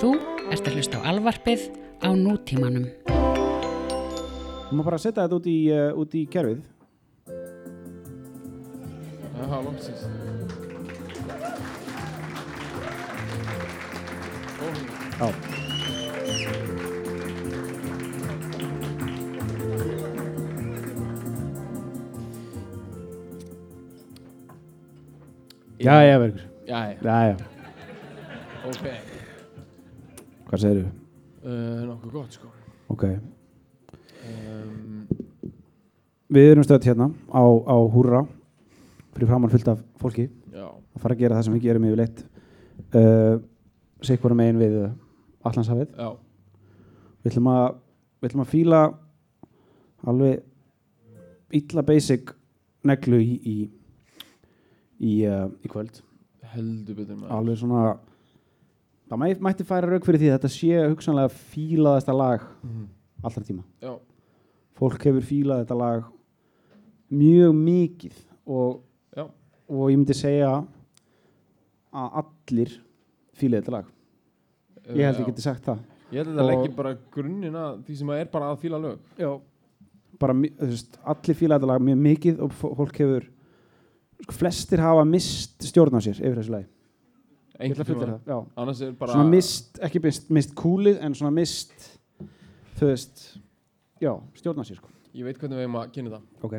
Þú ert að hlusta á alvarpið á nútímanum. Þú má bara setja þetta út í, uh, út í kerfið. Jaha, loksins. Ó, Já. Já, já, verður. já, já, Já, já. Hvað segir þú? Uh, nokkuð gott, sko. Ok. Um, Við erum stöðt hérna á, á Húrra fyrir framann fullt af fólki já, að fara að gera það sem við gerum yfirleitt uh, sikvarum megin við Allandshafið. já, Við ætlum að, við ætlum að fíla alveg illa basic neglu í, í, í, uh, í kvöld. heldur betur maður. Alveg svona, það mæ, mætti færa rauk fyrir því að þetta sé hugsanlega fílaðasta lag Mhm. allra tíma. Já, Fólk hefur fílað þetta lag mjög mikið og, og ég myndi segja að allir fílaði þetta lag. Ég held já. ég geti sagt það. Ég held að þetta leggir bara grunninn að því sem er bara að fíla lög. Já. Bara, þú veist, allir fíla þetta lag mjög mikið og fó- fólk hefur sko, flestir hafa mist stjórn á sér yfir þessu lagi. Bara... Svona mist, ekki mist, mist kúlið en svona mist þú veist, já, stjórn á sér sko. Ég veit hvernig við hefum að kynna það. Ok,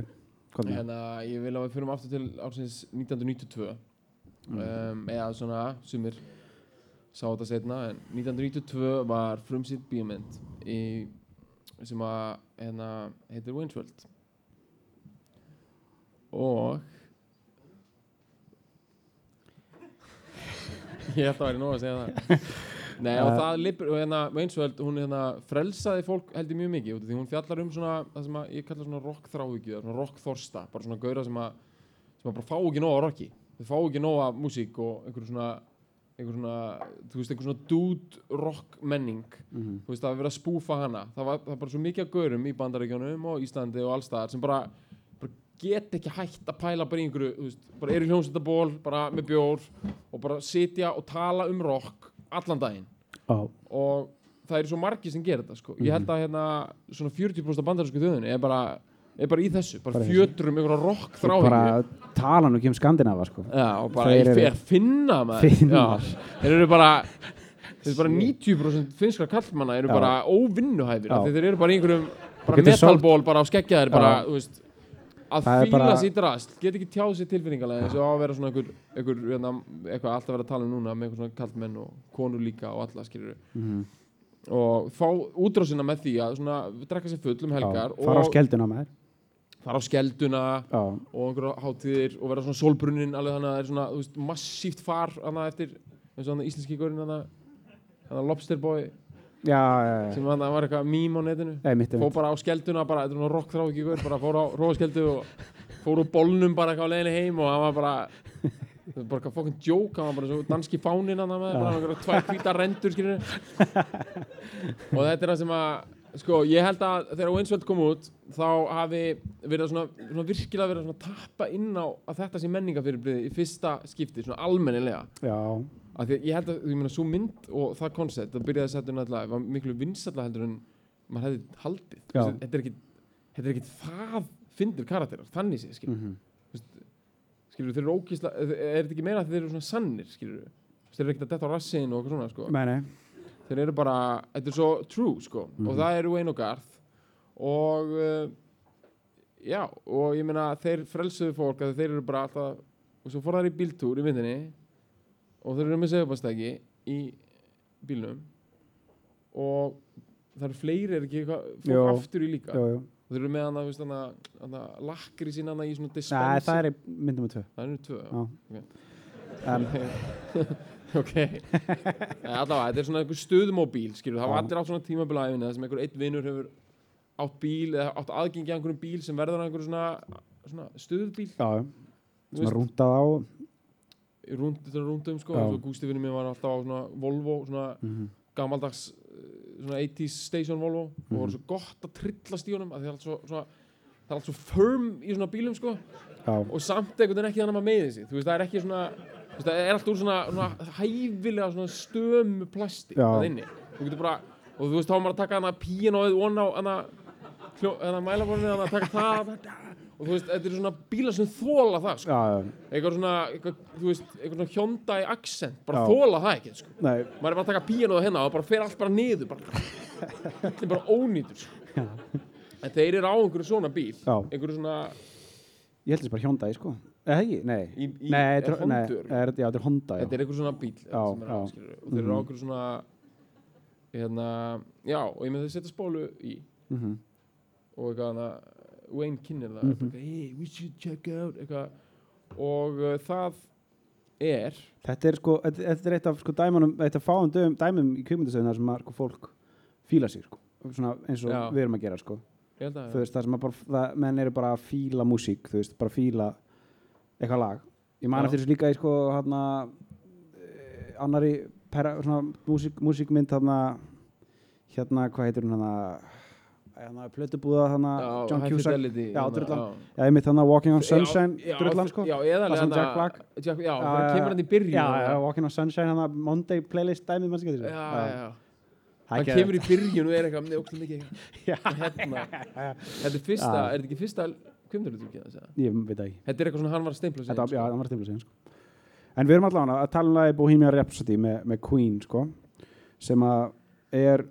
hvað með? Hérna, ég vil að við fyrir aftur til ársins 1992. Mm. Um, eða svona, sumir sá þetta setna, en 1992 var frumsýtt bíómynd í, sem að, hérna, heitir Wayne's World. Og ég held að væri nóg að segja það. Nei, og Uh, það lipur, og hérna, World, hún hérna frelsaði fólk held ég mjög mikið, af því hún fjallar um svona, það sem að ég kalla svona rock þráhyggju, svona rock þorsta, bara svona gaura sem að, sem að bara fá ekki nóg að rocki, þau fá ekki nóg að músík og einhver svona, einhver svona, þú veist, einhver svona dude rock menning, Mhm. þú veist, það var verið að spúfa hana, það var, það var bara svo mikið af gaurum í bandaríkjónum og Íslandi og allstaðar sem bara get ekki hægt að pæla bara í einhverju, þú veist, bara eru í hljómsveitaból, bara með bjór og bara sitja og tala um rock allan daginn Já, og það eru svo margir sem gerir þetta sko. ég held að hérna svona 40% af bandarísku þjóðinni er bara, er bara í þessu bara Bara þessu. fjötrum einhverja rock þráhyggju bara tala nú ekki um Skandinava sko. Já, og bara ég eru- fer finna maður Finnar. Já, þeir eru bara þeir eru bara 90% finskra kallmanna eru Já. bara óvinnuhæfir þeir eru bara einhverjum bara metalból bara á skeggjaðir bara, þú veist að fíla bara- sér drast, get ekki tjáð sér tilfinningalega eins og á að vera svona einhver, einhver hérna, eitthvað alltaf vera að tala um núna með einhver svona kallmenn og konur líka og alla skilur Mhm. og fá útrásina með því að svona drekka sér full um helgar Já, fara á skelduna með þér fara á skelduna Já, og einhverja hátíðir og vera svona sólbrunnin alveg þannig að það er svona, veist, massíft far eftir, eins og hann íslenski górin hana, hana Lobster Sem var eitthvað mím á netinu. Fór bara á skelduna, bara, þetta er svona rock þrá ekki gór bara fór á róaskeldu og fór úr bólnum bara eitthvað á leiðinni heim og hann var bara var bara eitthvað fokkin joke hann var bara svo danski fánin hann með bara einhverja tvær hvítar rendur og þetta er það sem að sko, ég held að þegar Winsfeld kom út þá hafi verið svona, svona virkilega verið að tappa inn á að þetta sé menningafyrirbrið í fyrsta skipti, svona almennilega. Já, að ég held að, ég meina, svo mynd og það koncept, það byrjaði að setja náttúrulega var miklu vinsalla heldur en maður hefði haldið. Þessi- þetta er ekki þetta er ekki það fyndir karakterar þannig sé, skilur, mhm. skilur þeir eru ókísla, er þetta ekki meira að þeir eru svona sannir, skilur þeir eru ekkert að detta á rassin og eitthvað svona, sko. Nei, nei, þeir eru bara, þetta er svo true, sko Mhm. og það eru og Garth. Og uh, já, og ég meina þeir frelsuðu fólk að þeir eru bara alltaf og svo fór þær í bíltúr í myndinni og þeir eru með segubastæki í bílnum. Og það eru fleiri er ekki eitthvað fólk aftur í líka. Jú, jú og þeir eru með hana, veist, hana, hana lakri sín hana í svona Nei, dispenser það er myndum með tvö. Það eru tvö, já. Já. Ok. En, ok. Nei, allavega, þetta er svona einhver stöðumóbíl skilur, það var Já. allir á svona það sem einhver einn vinnur hefur átt bíl eða átt aðgengi að einhverjum bíl sem verður að einhverjum svona, svona stöðubíl. Já, svona veist, rúndað á rúndum sko, eins og Gústi vinnur mér var alltaf á svona Volvo, svona mhm. gamaldags eh, svona 80s station Volvo. Og Mhm. voru svo gott að trillast í honum að það er allt svo, svona, það er allt svo firm í svona bílum sko. Já, og samt einhvern veginn ekki þannig að maður meiði sig. Þú veist, það er ekki svona veist, það er alltaf úr svona, svona hæfilega svona stömu plasti það inni. Þú getur bara, og þú veist þá er maður að taka hana píanóið von á hana, hana mælaborðinu hana að taka það og þú veist, þetta eru svona bílar sem þóla það sko. eitthvað svona, eitthvað, þú veist, eitthvað svona Hyundai Accent, bara þóla það ekki sko. maður er bara að taka píanóið hérna og bara fer allt bara niður bara, þetta er bara ónýtur sko. en þeir eru á einhverju svona bíl Já. einhverju svona ég held þessi bara Hyundai sko eða ekki, nei Í- í- nei, er er- nei, er, já, þetta er Honda já. þetta er einhver svona bíl er og þeir eru á Mhm. einhverju svona hérna, já, og ég með þeir setja spólu í Mhm. og eitthvað hana Wayne kynir það Mhm. eitthvað, hey, we should check out eitthvað og uh, það er þetta er sko, þetta, er eitt af sko dæmunum, eitt af fáum dögum, dæmum í kvikmyndasöðuna sem að sko, fólk fíla sig sko, svona eins og Já. við erum að gera sko þú veist, það sem að bara, það, menn eru bara að fíla músík, þú veist, bara fíla eitthvað lag. Ég man eftir þessu líka í sko, hérna eh, annari pera, svona músík, músíkmynd hérna, hvað heitir hún hérna hérna, plötubúða hérna, já, John Cusack Fidelity, Já, hérna, drullan. já. Ég mitt hérna Walking on Sunshine drullan sko Það sem hérna- Jack Black. Já, það kemur hann í byrjun. Walking on Sunshine hérna Monday playlist dæmið mann já. Það hann kemur í byrjun og er eitthvað með mikið Já. hérna, þetta er fyrsta, er þetta ekki fyrsta kvimdurlutur ekki Ég veit ekki þetta er eitthvað svona hann var að Þetta, inn, já, sko. það var stimla sig sko. En við erum allavega að tala um Bohemian Rhapsody með, með Queen sko, sem að er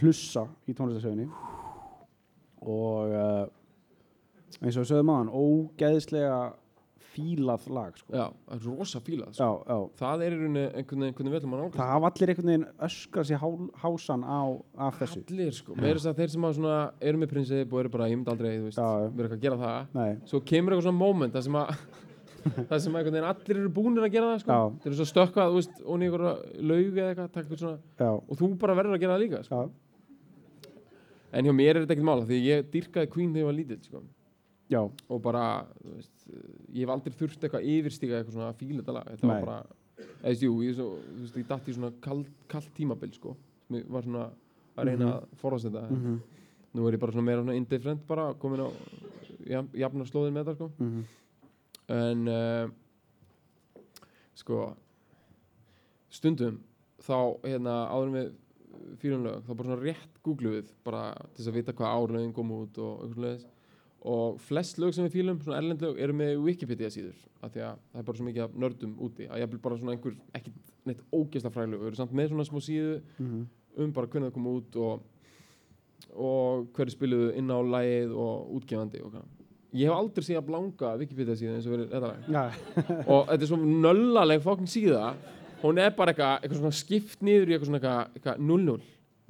hlussa í tónlistasögunni og uh, eins og sögum hann ógeðslega fílað lag sko. já, rosa fílað sko. já, já. það er einhvern veginn ætlum að Það hafa allir einhvern veginn öskrað sér há, hásan á, af þessu. Allir sko, með þess að þeir sem svona eru með prinsip og eru bara, ég myndi aldrei, þú veist vera eitthvað að gera það. Nei, svo kemur eitthvað svona moment það sem að það sem einhvern veginn allir eru búinir að gera það sko. Þeir eru svo stökkvað, og einhver laug eða eitthvað, svona og þú bara verður að gera það líka sko. En hjá mér er þetta ekkert mála því ég dyrkaði Queen þegar ég var lítill sko. og bara, veist, ég hef aldrei þurft eitthvað yfirstíka eitthvað svona fíla þetta Nei. var bara, veist, jú, ég, svo, veist, ég datt í svona kald, kald tímabil sko, ég var svona að reyna Mhm. að forðast þetta. Mhm, nú er ég bara svona meira svona indifferent bara komin á jafn- jafnar slóðin með þetta sko. Mhm, en uh, sko stundum þá hérna áður en fyrir lög þá bara svona rétt googluðum við bara til þess að vita hvað árlögin kom út og eitthvað svoleiðis. Og flest lög sem við fílum, svona erlend lög, eru með Wikipedia síður af því að það er bara svo mikið nördum úti að ég vil bara svona einhver, ekki neitt ógeðslega fræðlög, við erum samt með svona smá síðu mhm. um bara hvernig það kom út og, og hverju spiluðu inn á lægið og útgefandi og hvað. Ég hef aldrei séð að blanga Wikipedia síðan eins og verið þetta lag. Og þetta er svo nöllaleg fokkin síða hún er bara eitthvað, eitthvað svona skipt niður í eitthvað svona eitthvað, eitthvað 00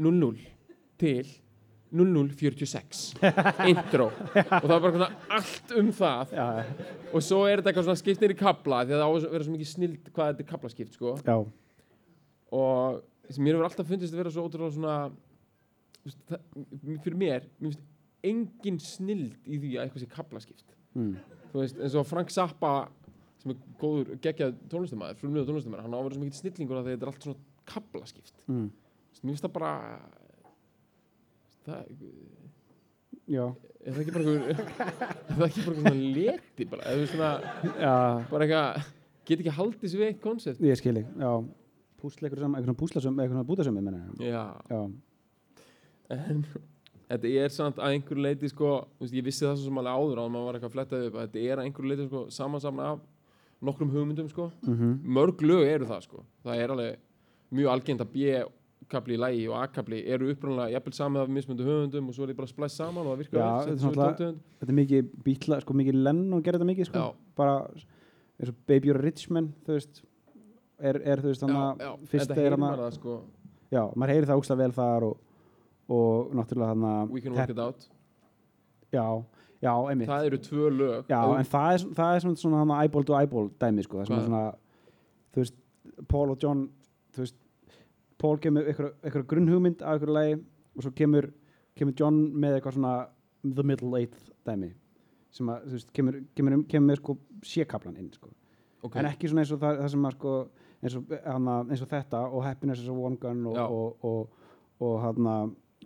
00 til 0046 intro. Og það er bara svona allt um það. Já, og svo er þetta eitthvað svona skipt niður í kabla því að það vera svo mikið snild hvað þetta er kablaskipt sko. Já, og mér hefur alltaf fundist að vera svo ótrúlega svona það, fyrir mér, mér finnst engin snild í því að eitthvað sé kablaskipt mm. þú veist, eins og Frank Zappa sem er góður geggjað tónlistamæður frumlega tónlistamæður, hann á að vera svo mikið snillingur að þetta er allt svona kablaskipt Mm. mér finnst það bara það já, er það ekki bara einhver er það ekki bara einhver svona leti bara, eða svona, já, bara eitthvað get ekki haldið við eitt koncept? Ég skil ég, já. Eitthvað saman, eitthvað púslasum, eitthvað bútasum menna, já, já, en þetta er samt að einhverju leiti sko, ég vissi það svo sem alveg áður á maður var eitthvað að fletta upp, að þetta er að einhverju leiti sko, samansamna af nokkrum hugmyndum sko. mhm, mörg lög eru það sko. það er alveg mjög algengt að B-kabli í lægi og A-kabli eru upprunalega jafnvel samið af mismundu höfundum og svo er þið bara splæst saman og það virkar Já, þetta tóntegund. þetta er mikið bítla, sko mikið Lennon gerir þetta mikið, sko, Já. bara eins og Baby You're a Rich Man, þú veist er, er þú veist, þannig að fyrst þetta er hann það sko, já, maður heyri það ógslag vel þar og, og náttúrulega hann We Can Work It Out já, já, einmitt. Það eru tvö lög. Já, en það er, það er svona, svona eyeball to eyeball dæmi, sko, það er svona, þú veist, Paul og John, þú veist, Paul kemur eitthvað, grunnhugmynd af eitthvað lagi og svo kemur, kemur John með eitthvað svona the middle eighth dæmi sem að, þú veist, kemur, kemur, kemur með sko sékablan inn, sko, Ok. en ekki svona eins og það, það sem að sko, eins og, hana, eins og þetta og Happiness is a One Gun og, Já. og, og, og, hana,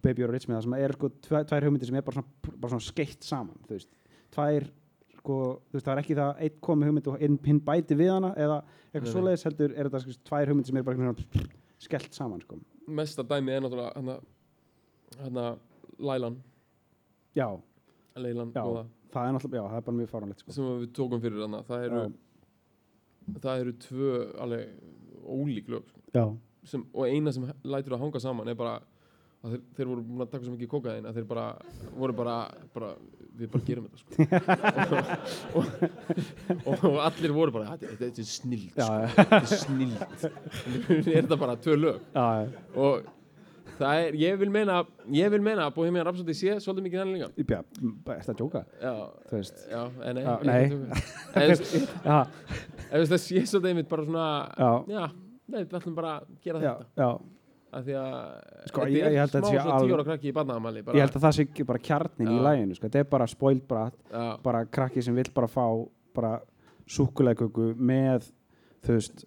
Baby a Rich Man, það sem er sko tvær, tvær hugmyndir sem er bara svona, bara svona skeitt saman, þú veist, tvær sko, þú veist, það er ekki það eitt komi hugmynd og einn hinn bæti við hana eða eitthvað svoleiðis heldur er þetta sko, tvær hugmynd sem er bara svona skellt saman sko. mesta dæmi er náttúrulega hérna, hérna Lælan, já, Leilan já, það er náttúrulega, já, það er bara mjög fáránlegt sko. sem við tókum fyrir hana það eru, já, það eru tvö alveg ólík lög sko. sem, og eina sem lætur að hanga saman er bara að þeir, þeir voru búin að taka svo mikið kokaðin að þeir bara voru bara, bara við bara gerum þetta sko. og, og, og allir voru bara þetta þetta- þetta er snild sko. þetta er snild. Er þetta bara tvö lög. Já, já, og það er, ég vil meina ég vil meina að Bohemian Rhapsody sé svolítið mikið þannig líka. Ertu að djóka, já, já, en nei, það sé svolítið einmitt bara svona já, við ætlum bara að gera já, þetta. já, af því að Sko, þetta ég- er að smá þetta sé svona alveg- tíu ára krakki í barnaðamæli ég held að það sé ekki bara kjarnin í Já. læginu, sko, þetta er bara spoiled brat, já, bara krakki sem vill bara fá bara súkuleikugu með, þú veist,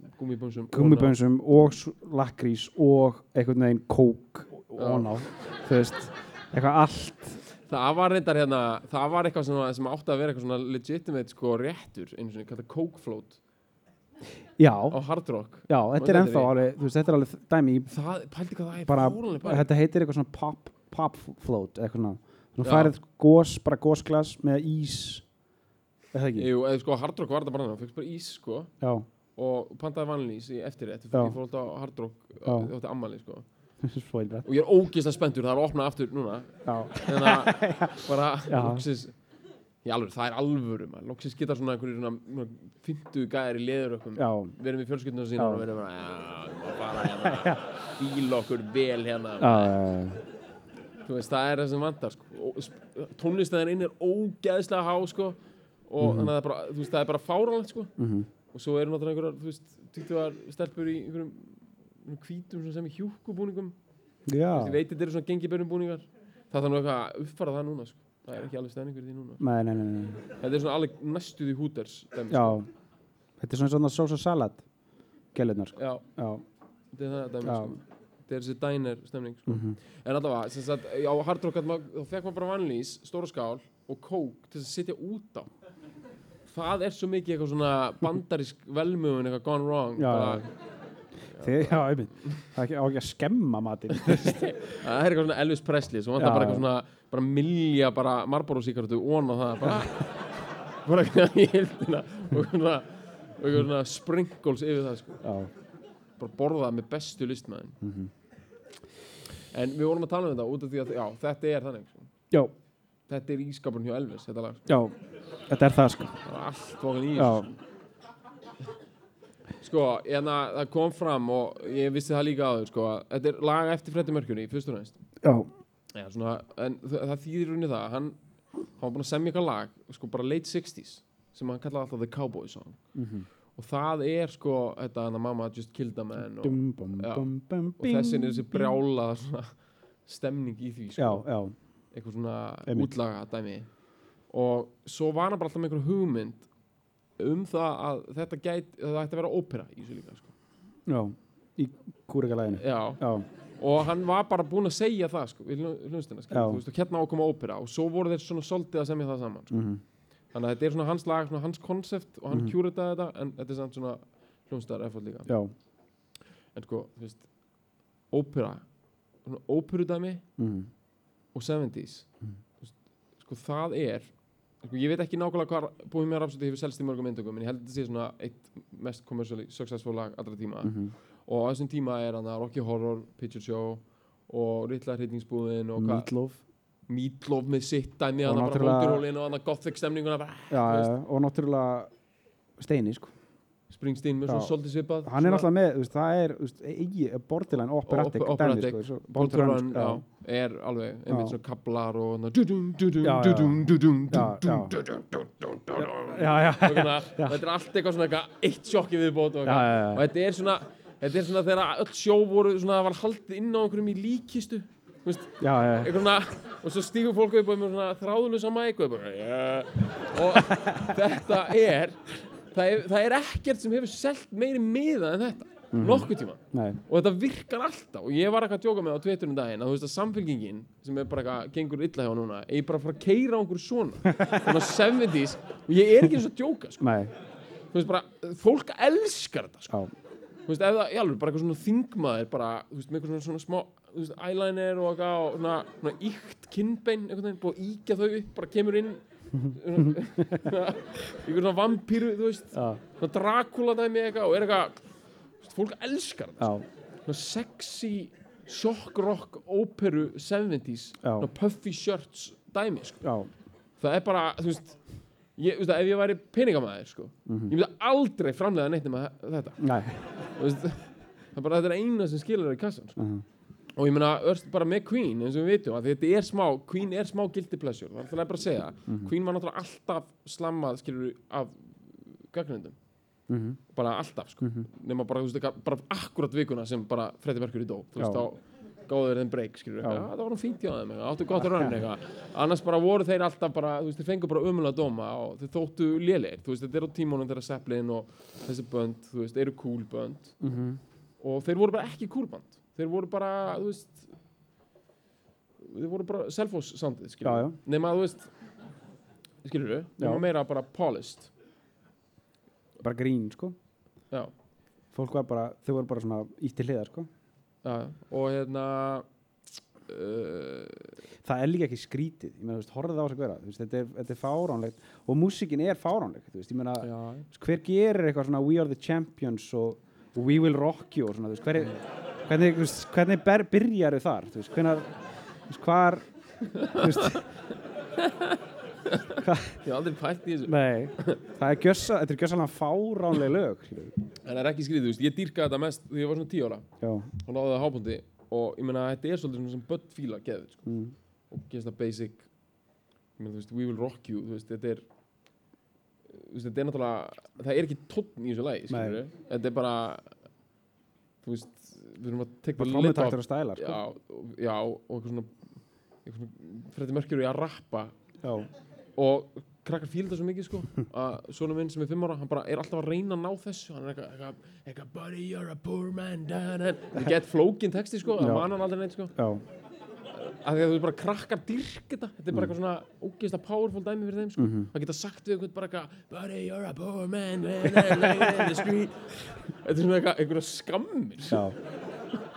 gummibönsum og s- lakkrís og einhvern veginn kók og ná, þú veist eitthvað allt. Það var reyndar hérna það var eitthvað sem, sem átti að vera eitthvað svona legitimate sko réttur einu svona kallað coke float já, á hard rock já, þetta er þetta ennþá alveg, þú veist, þetta er alveg dæmi í það, pældi hvað það er bara, fáránleg pæling. þetta heitir eitthvað svona pop, pop float, eitthvað svona þú Já. færið gós, bara gósglas með ís það ekki? Jú, eða sko hard rock var þetta bara hann fyrst bara ís sko Já, og pantaði vanlís í eftir þetta Já. ég fór alltaf á hard rock Já. það átti ammali sko spoiled brat og ég er ógeðslega spenntur það er að opna aftur núna Já, þannig að bara Já. loksis í alvöru, það er alvöru man. loksis geta svona einhverju svona fyndu gæðir í leðurökkum já, við erum í fjölskyldunum sína og við erum bara já, við bara hérna bíl okkur vel hérna þú veist, það er það sem vantar sko. Tónlistæðin inn er ógeðslega há sko. og Mhm. þannig að það er bara, þú veist, það er bara fáránlegt sko. mhm, og svo eru náttúrulega einhverjar, þú veist, týttuðar stelpur í einhverjum einhverjum hvítum svona sem í hjúkubúningum ég veit þetta eru svona gengibörnum búningar það þarf nú eitthvað að uppfara það núna sko. Það er ekki alveg stæningur í því núna. Nei, nei, nei, nei, þetta er svona alveg næstuði húters dæmi, já. sko. Þetta er svona svona sós og salat Gælunar, sko. Já, Já, þetta er það dæmi Já. sko. þetta er þessi diner stemning sko. mhm, en allavega, sem sagt, á Hard Rock gat maður- þá fekk maður bara vanlís, stóra skál og kók til að sitja út á. Það er svo mikið eitthvað svona bandarísk velmögun eitthvað gone wrong Já, bara, Þið, já, einmitt. Það er ekki á ekki að skemma matinn. Það er eitthvað svona Elvis Presley svo vantar bara eitthvað svona bara milja bara Marlboro síkartu ón á það bara, bara eitthvað í hildina og svona, og eitthvað svona sprinkles yfir það sko. Já, bara borða það með bestu listmaðin mhm. En við vorum að tala um þetta út af því að já, þetta er þannig sko. Já, þetta er ískapurinn hjá Elvis þetta sko. já, þetta er það, sko. Allt fókan í Já, þessu. Sko, en það kom fram og ég vissi það líka áður sko, að þetta er lag eftir Freddie Mercury fyrst og næst já, Já, svona, en það, þýðir í rauninni það að hann, hann var búinn að semja eitthvað lag sko bara late 60s sem hann kallaði alltaf The Cowboy Song. Mhm. Og það er sko þetta hann að mamma just killed a man og, Já. bum, og þessin er þessi brjála svona, stemning í því Já, sko, já, eitthvað svona útlaga dæmi og svo var hann bara alltaf með einhver hugmynd um það að þetta gæti, að það ætti að vera ópera í þessu líka sko. já Í kúrikalæginu Já, Já, og hann var bara búinn að segja það sko, í hlustina, Já. þú veist, og hérna á að koma ópera og svo voru þeir svona soldið að semja það saman sko. mhm þannig að þetta er svona hans lag, svona hans konsept og hann mm þetta en þetta er samt svona hljónstæðar effort líka Já, en sko, þú veist, ópera svona óperudæmi mhm og 70s Mhm. Sko það er sko, ég veit ekki nákvæmlega hvað Bohemian Rhapsody hefur selst í mörgum myndugum en ég held að þetta sé svona eitt mest commercially successful lag allra tíma. Mhm. Og á þessum tíma er hann að Rocky Horror, Picture Show og Rittlar hittingsbúðin og Meatloaf. Meatloaf með sitt dæmi Og náttúrulega- gothic stemninguna bara Já, já, og náttúrulega Steini, sko. Springsteen með svona svolítið svipað Hann er alltaf með, það er, borderline operatic sko, borderline, já, er alveg einmitt svona kablar og þetta er allt eitthvað svona eitthvað eitt sjokki viðbót og, eitthvað. þetta er svona þegar öll sjó voru svona var haldið inn á einhverjum í líkistu eitthvað og svo stígur fólk upp og er með svona er bara, yeah. og þetta er það, er er ekkert sem hefur selt meiri miða en þetta Mhm. nokkuð tíma. Nei, og þetta virkar alltaf. Og ég var eitthvað að djóka með á Twitterum daginn að þú veist að samfélkingin sem er bara eitthvað gengur illa hjá núna er bara að fara að keira á einhverju svona. Svona 70s og ég er ekki eins og að djóka sko. þú veist bara, fólk elskar þetta sko. já, þú veist, ég alveg, bara eitthvað svona þingmaður bara, þú veist, með eitthvað svona, svona smá þú veist, eyeliner og eitthvað og svona, svona íkt kinnbein, einhvern veginn, búið að íkja þau upp bara kemur inn. Svona, einhver svona vampíru, þú veist. Já, svona Dracula dæmi eitthvað og er eitthvað fólk elskar þetta já, svona sexy shock rock óperu 70s Já. svona puffy shirts dæmi sko. það er bara, veist ég, veist, ef ég væri peningamæður sko, ég myndi aldrei framlega neitt nema þetta. Veist, það er bara þetta er eina sem skilur það í kassan sko. mhm, og ég örst bara með Queen eins og við vitum, að þetta er smá Queen er smá guilty pleasure, það er bara að segja. Mhm. Queen var náttúrulega alltaf slammað skilur af gagnrindum mhm, bara alltaf sko. Mhm, nema bara, þú veist, bara akkurat vikuna sem bara Freddie Mercury dó, þú veist, þá gáðu þeir þeim breyk, skilur, Já. já, það var nú fínt þeim eitthvað, áttu gott að rönn eitthvað. Annars bara voru þeir alltaf bara, þú veist, þeir fengu bara umulega dóma og þeir þóttu lélegir, þú veist, þetta er á tímónum þeirra Zeppelin og þessi bönd, þú veist, eru cool bönd. Mhm, og þeir voru bara ekki cool band þeir voru bara, þú veist þeir voru bara self-house soundið, skilur, nema, þú veist skilur við, Já. nema meira bara polished, bara grín, sko. Já. Fólk var bara, þau voru bara svona ítt til hliðar, sko. Já, og hérna uh, það er líka ekki skrítið, ég meina, þú veist, horfðu það á sig vera þú veist, þetta er, þetta er fáránlegt. Og músikin er fáránleg, þú veist, ég meina hver gerir eitthvað svona We are the champions og, We will rock you og svona, þú veist, hver, hvernig, þú veist, hvernig ber, byrjar þau þar, þú veist, hvenar þú veist, hvar þú veist, ég hef aldrei pælt í þessu. Nei. Það er gjössa, þetta er gjössalega fáránleg lög skilur við. en það er ekki skrítið, þú veist, ég dýrka þetta mest þegar ég var svona 10 ára. Já, og náði það hápundi og ég meina þetta er svolítið svona sem börn fíla geðið, sko, mm, og geðast það basic ég meina, þú veist, we will rock you þú veist, þetta er þú veist, þetta er náttúrulega, það er ekki tónn í þessu við, þetta er bara þú veist, við erum að tekja bara trómutaktur og stælar sko. já, já, og eitthvað svona svona, Freddi Mercury að rappa. Já, og krakkar fíla þetta svo mikið sko að svona minn sem er fimm ára hann bara er alltaf að reyna að ná þessu. Hann er eitthvað, eitthvað, eitthvað buddy you're a poor man það gett flókin texti sko það man hann aldrei neitt sko. Að því að þú bara krakkar dyrk þetta. Þetta er bara eitthvað svona ógeðslega powerful dæmi fyrir þeim sko. Mhm. það geta sagt við einhvern bara eitthvað buddy you're a poor man þetta er svona eitthvað einhverja skammir.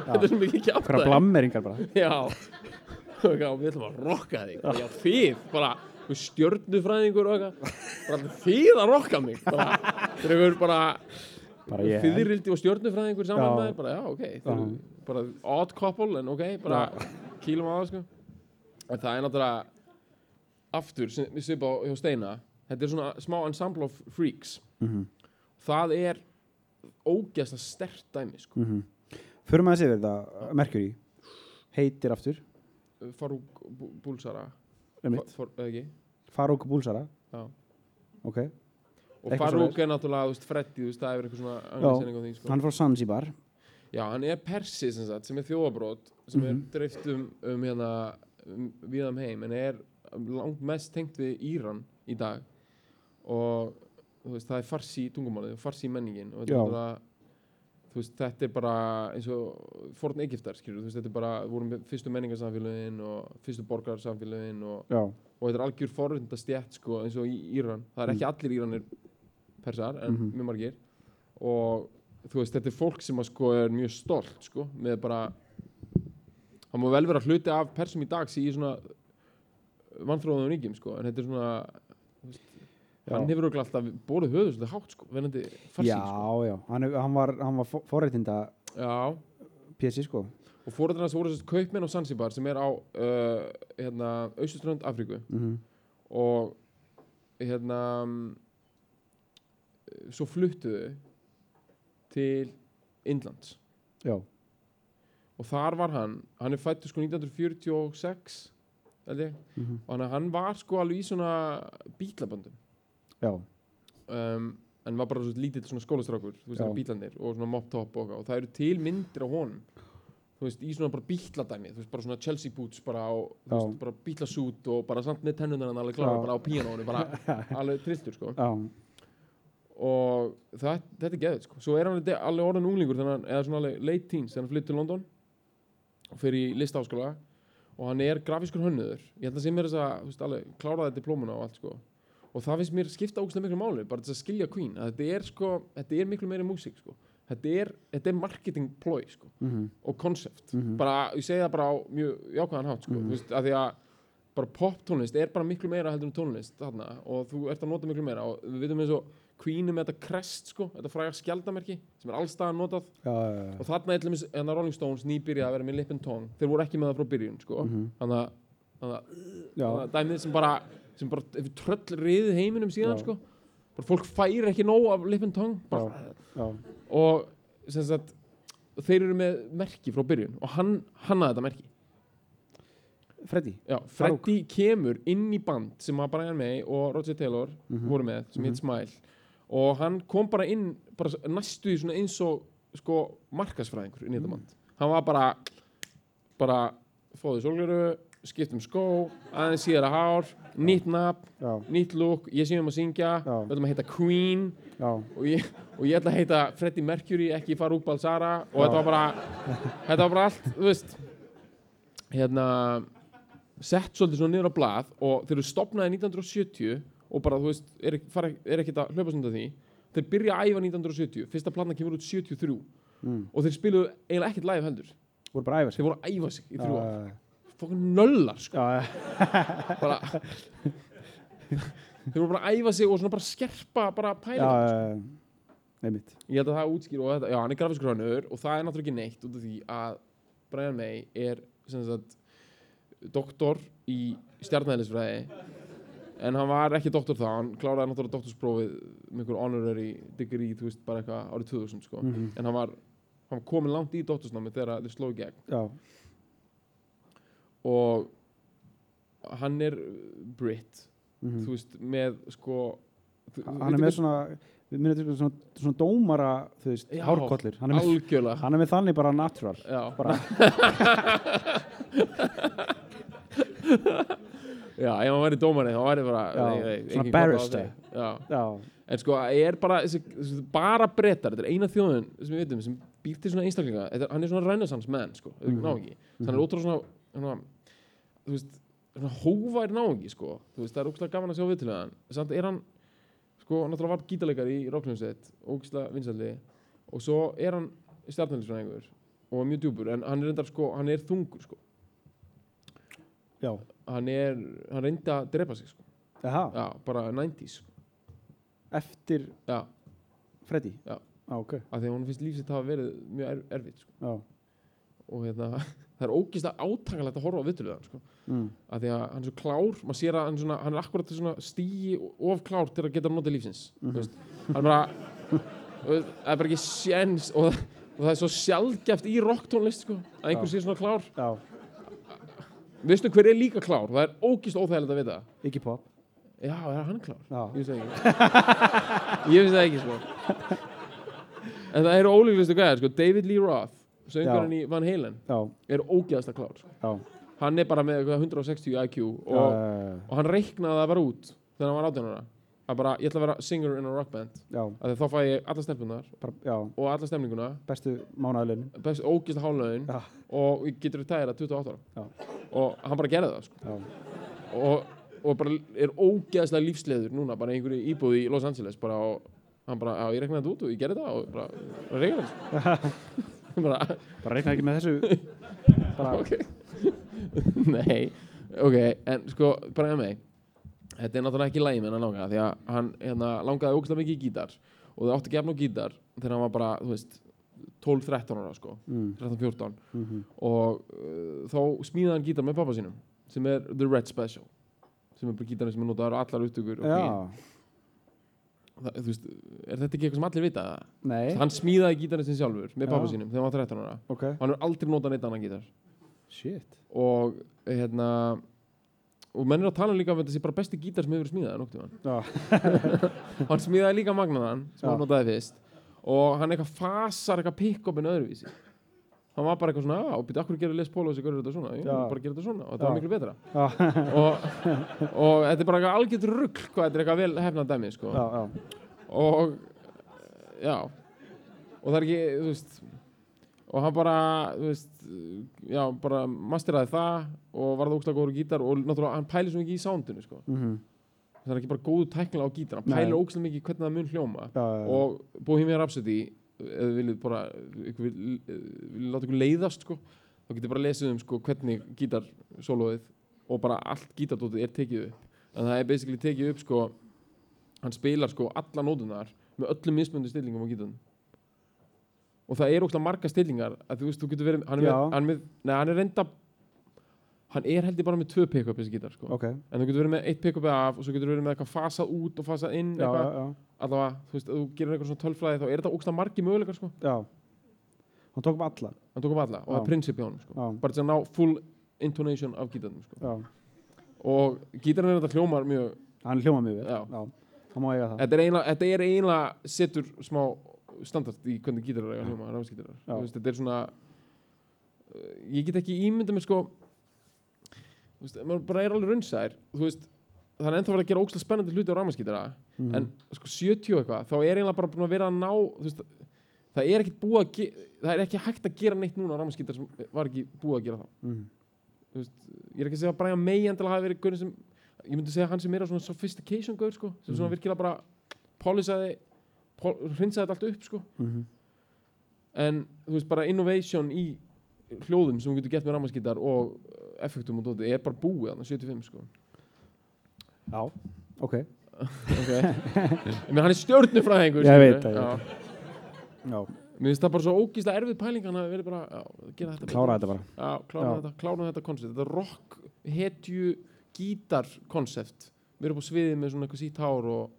Þetta er svona mikið kjátt hverja blammeringar bara. Já. Og eitthvað, við ætlum að rocka þig stjörnufræðingur og eitthvað. Þið að rocka mig. Þeir eru bara bara ég þiðrildi og stjörnufræðingur saman með bara, já, ok, þeir bara odd couple, en ok, bara kýlum á það, sko. En það er náttúrulega aftur, sem við svipa á hjá Steina. Þetta er svona smá ensemble of freaks. Mhm, það er ógeðslega stert dæmi, sko. Mhm. förum að þessi yfir þetta Mercury. Heitir aftur. Farúk Bú- Búlsara Farouk Bulsara já ok, Og Farouk er náttúrulega, veist, það er eitthvað svona því, sko. hann er frá Zanzibar Já, hann er persi, sem sagt, sem er þjóðabrót, sem er Mhm. dreift um, um hérna, um, við um heim, en er langt mest tengt við Íran í dag. Og, veist, það er farsi tungumálið, farsi menningin. Og þetta er náttúrulega, veist, þetta er bara eins og forn Egiptar, skilur, veist, þetta er bara, vorum við fyrstu menningarsamfélögin og fyrstu borgarsamfélögin og og þetta er algjör forrönda stjætt sko, eins og í Íran. Það er ekki allir Íranir persar en Mhm. mjög margir. Og þú veist, þetta er fólk sem að, sko, er mjög stolt sko, með bara það má vel vera hluti af persum í dag sem í svona vannþróðum ríkjum sko, en þetta er svona Já. hann hefur örugglega alltaf borðið höfuð svolítið hátt sko, verðandi farsi já, sko. já hann, hann var, var forreitinda pjessi sko. Og fóröldarnas voru þess kaupmenn á Zanzibar sem er á uh, hérna, austuströnd Afríku. Mhm, og hérna mm, svo fluttuðu til Indlands. Já, og þar var hann, hann er fættur sko 1946 held ég, mhm, og hann, hann var sko alveg í svona bílaböndum um, en var bara svo lítill svona skólastrákur þú veist það bílandir og svona mop top og, og það eru til myndir á honum. Þú veist, í svona bara bíladæmi þú veist, bara svona Chelsea boots bara á, þú veist, bara bílasút og bara samt með tennunar hann alveg klára Já. bara á píanónu, bara alveg trilltur sko. Já, og það, þetta er geðið sko. svo er hann þetta alveg orðin unglingur hann, eða svona alveg late teens þegar hann flytt til London og fer í listaháskóla. Og hann er grafískur hönnuður. Ég held að sem er þess að alveg, kláraði diplómuna og allt sko. Og það finnst mér skipta ógustlega miklu máli bara þess að skilja Queen að þetta er, sko, þetta er miklu meiri músík sko. þetta, er, þetta er marketing ploy sko. Mhm. og konsept Mhm. bara, ég segi það bara á mjög jákvæðan hátt sko, Mhm. þú veist, að því að bara pop tónlist er bara miklu meira heldur en tónlist þarna, og þú ert að nota miklu meira og við veitum eins og Queen er með þetta crest sko, þetta fræga skjaldamerki sem er allstaðan notað Já, já, já. og þarna er hérna Rolling Stones nýbyrja að vera með lip and tongue þeir voru ekki með það frá byrjun sko. Mhm. þannig að dæmið sem bara sem bara hefur tröll riðið heiminum síðan sko. bara fólk fær ekki nóg af lip and tongue bara, já. og sagt þeir eru með merki frá byrjun og hann hannaði þetta merki Freddy. Já, Freddy kemur inn í band sem að Brian May og Roger Taylor Mhm. voru með, sem Mhm. heit Smile og hann kom bara inn bara næstu í svona eins og sko markasfræðingur inn í þetta Mm. band hann var bara bara fóðið sólgleru, skipt um skó aðeins síðara hár, nýtt nafn nýtt look, ég sé um að syngja við ætlum að heita Queen og ég, og ég ætla að heita Freddie Mercury ekki Farouk Balsara og Já. þetta var bara þetta var bara allt, þú veist. Hérna sett svolítið svona niður á blað og þeir eru stopnaði 1970 og bara, þú veist, er, er ekkert að hlaupa stundu því. Þeir byrja að æfa 1970 fyrsta plana kemur út 73 mm. og þeir spiluðu eiginlega ekkert live heldur. Þeir voru að æfa sig í þrjú ár Já, fokkin nöllar, sko. Bara þeir voru bara að æfa sig og svona bara skerpa bara pælingar já, einmitt. Ég held að það útskýr og þetta, já, hann er grafiskur hannur og það er náttúrulega ekki neitt út af því að Brian May er sem sagt doktor í stjarnæðlisfræði en hann var ekki doktor þá, hann kláraði náttúrulega doktorsprófið með einhver honorary degree, þú veist, bara eitthvað árið 2000 sko, Mhm. en hann var hann var komin langt í doktorsnámi þegar þeir slóðu gegn. Já, og hann er Brit, mhm. þú veist, með sko hann er með svona til svona, svona dómara veist, Já, hárkollur. Hann er, með, hann er með þannig bara natural Já, bara, Já, ef hann væri dómari þá væri bara Já, nei, svona barrister. en sko, er bara þessi, bara brettar, þetta er eina þjóðin sem við veitum, sem býr til svona einstaklinga. Hann er svona renaissance man, sko, mm Mhm. ná ekki. Mm hann er ótrúlega svona, svona þú veist, hóvær ná ekki, sko. Þú veist, það er ógslag gaman að sjá viðtölu hann. Samt er hann, sko, náttúrulega var gítarleikari í rockljónsett, ógslag vinsaldi og svo er hann stjarnælisfræðingur og mjög djúpur, en hann er reyndar, sko, hann er þungur, sko. Já, hann er, hann reyndi að drepa sig, sko. Aha, Já, bara 90s sko. eftir Já, Freddy? Já. ah, ok, af því að hún finnst lífsitt hafa verið mjög er, erfitt sko. já. Og hérna, það er ógist að átakalegt að horfa á viðtöluð hann sko. mm. af því að hann er svo klár, maður sér að hann, svona, hann er akkurat stíi of klár til að geta notið lífsins mm veist, hann er bara það er bara ekki séns og, og það er svo sjálfgeft í rocktónlist sko, að einhver sé svona klár. Já, veistu hver er líka klár, það er ógist óþægilegt að vita. Iggy Pop. Já, er hann klár? já, Ég vissi það ekki. Ég vissi það ekki sko. En það eru ólíklustu gæðar sko. David Lee Roth, söngurinn í Van Halen já, er ógeðasta klár. Sko. já, Hann er bara með eitthvað 160 IQ og, og hann reiknaði það bara út þegar hann var 18 ára. Að bara, ég ætla að vera singer in a rock band. Að þá fæ ég alla já, og alla stemninguna. Bestu mánaðalinn best ógeðsta hálögin Já. og getur þetta 28 ára. Já. og hann bara gerði það sko. og, og bara er ógeðslega lífsleður núna bara einhverju íbúð í Los Angeles bara og hann bara, já ég reknaði þetta út og ég gerði það. Og bara, bara reiknaði þetta bara, bara reiknaði ekki með þessu. Bara, ok. Nei, ok, en sko bara með mig. Þetta er náttúrulega ekki lægi með hann langa því að hann hérna, langaði ógeðslega mikið í gítar og þau átti að gefna á gítar þegar hann var bara, þú veist 12-13 ára sko, mm, 13-14 mm og uh, þá smíðaði hann gítar með pappa sínum sem er The Red Special sem er bara gítarinn sem er notaður á allar upptökur og Queen. Það, veist, er þetta ekki eitthvað sem allir vita? Nei, hann smíðaði gítarinn sin sjálfur með pappa sínum þegar hann var 13 ára. Ok. Og hann hefur aldrei notað neitt annan gítar. Shit, og hérna og menn er að tala líka um þetta sé bara besti gítar sem hefur já, hann smíðaði líka magnaðan sem Já. hann notaði fyrst. Og hann eitthvað fasar eitthvað pick-upin öðruvísi hann var bara eitthvað svona, já, byrja, akkur gerir Les Paul og þessi görur þetta svona, jú, Já. bara gerir þetta svona og þetta var miklu betra. Og, og þetta er bara eitthvað algjört rugg hvað þetta er eitthvað vel hefnað dæmi sko. og já. Og það er ekki, þú veist og hann bara, þú veist já, bara masteraði það og var það ógslag góður gítar og náttúrulega hann pælir svo mikið í soundinu, sko. Mhm. það er ekki bara góðu tæknilega á gítar hann Nei. pælir ógslag mikið hvernig það mun hljóma. Já, já, og Bohemian Rhapsody ef þið viljið bara láta ykkur leiðast sko, þá getið bara lesið um sko, hvernig gítarsólóið og bara allt gítardótið er tekið upp. En það er basically tekið upp sko, hann spilar sko alla nótunar með öllum mismunandi stillingum á gítarn og það er ógslag marga stillingar að þú veist, þú getur verið hann er, með, hann er, með, nei, hann er reynda hann er held ég bara með tvö pick-up þessi gítar sko. ok, en þú getur verið með eitt pick-up af og svo getur verið með eitthvað fasað út og fasað inn já, já, já, allavega, þú veist, þú gerir eitthvað svona tölfræði þá er þetta ógst margi möguleikar sko. Já. Hann tók upp alla. Hann tók um alla og það er prinsip hjá hann sko. Bara til að ná full intonation af gítarnum sko. Og gítarinn er þetta hljómar mjög hann hljóma mjög vel. Hann má eiga það. Þetta er eiginlega, þetta er eiginlega setur smá standart í hvernig gítarar eiga að hljóma veist, þetta er svona ég get ekki ímynda mér sko veist, maður bara er alveg veist, það er ennþá verið að gera ógstlega spennandi hluti á rafmaskítara Mhm. en sko 70 og eitthvað, þá er eiginlega bara búin að vera að ná veist, það er ekki búið að ge- það er ekki hægt að gera neitt núna á rafmaskítar sem var ekki búið að gera þá þú veist, ég er ekki að segja að Brian May endilega hafi verið sem, ég myndi segja hann sem er á svona sophistication gaur sko, sem svona Mhm. virkilega bara polisaði, pol, hreinsaði þetta allt upp sko, Mhm. en þú veist bara innovation í hljóðum sem þú getur gett með rafmaskítar og effektum og dóti er bara búið þarna 75 sko. Já, ok. Okay. meina hann er stjórnufræðingur Ég veit það, mér finnst það bara svo ógíslega erfið pæling hann að verið bara, já, gera þetta klára þetta bara. Já, klára þetta, klára þetta koncept. Þetta rock, hetju, gítar koncept. Við erum på sviðið með svona eitthvað sítt hár og,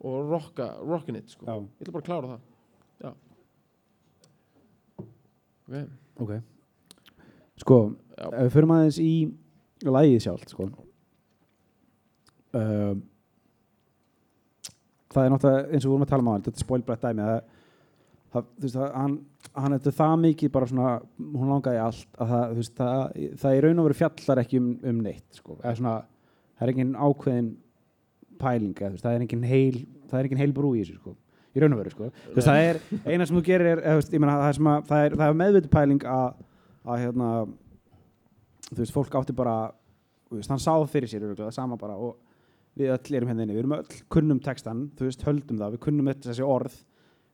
og rocka, rockin it sko. já, Ég ætla bara að klára það. Já. Ok, ok sko, já, ef við förum aðeins í lægið sjálft sko uh, það er náttúrulega eins og við vorum að tala um á þetta er spoilbrett dæmi það, það, veist, það, hann, hann er það mikið bara svona, hún langaði allt að það, veist, það, það í raun og veru fjallar ekki um, um neitt sko. svona, það er engin ákveðin pæling, eða, þú veist, það er engin heil það er engin heil brú í þessu sko. í raun og veru sko. það er, eina sem þú gerir er, það er, sem að, það er, það er meðviti pæling að, að hérna, þú veist, fólk átti bara veist, hann sáð fyrir sér það sama bara og við öll erum hérna inni, við erum öll kunnum textan, þú veist, höldum það, við kunnum þessi orð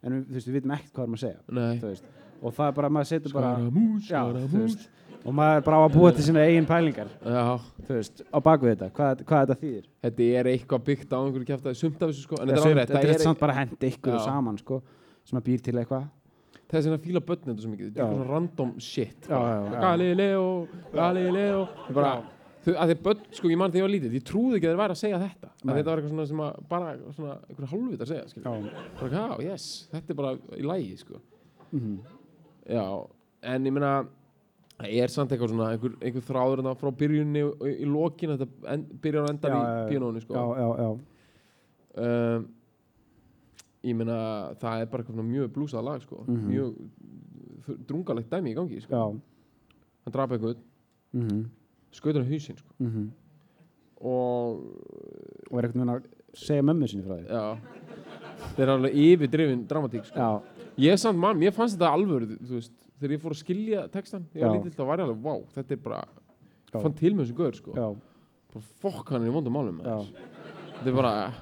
en við, þú veist, við vitum ekkert hvað við erum að segja og það er bara, maður setur bara Skaramús, skaramús og maður er bara á að búa til sína eigin pælingar Já, þú veist, á bakvið þetta, hvað, hvað þetta þýðir? Þetta er eitthvað byggt á einhverju kjæftaði sumt af þessu sko En þetta er alveg, þetta er samt bara ykkur Já. saman sko, sem að býr til eitthvað þess að fíla börn þetta svo mikið. Þetta er svona random shit. Galileo, Galileo. Bara, þau, að þeir börn, sko, ég man þegar ég var lítið Ég trúði ekki að þeir væri að segja þetta. Að Þetta var eitthvað svona sem að bara svona einhverja hálfvita að segja bara, já, yes, þetta er bara í lægi sko. mm já, en ég meina það er samt eitthvað svona einhver, einhver þráður þarna frá byrjunni í, í lokin þetta en, byrjar endar Já, í píanónu sko. já, já, já, um, ég meina það er bara mjög blúsað lag sko. Mhm. mjög þ- drungalegt dæmi í gangi sko. hann drapa eitthvað, Mm skautur á hausinn sko. -hmm. og og er eitthvað að segja mömmu sinni frá því já þeir eru alveg yfirdrifin dramatík sko. ég samt mann, mér fannst þetta alvöru veist, þegar ég fór að skilja textan ég var lítill, var ég alveg, vá, þetta er bara Já. fann til með þessu gaur sko. fokk hann er í vondum maður. þetta er bara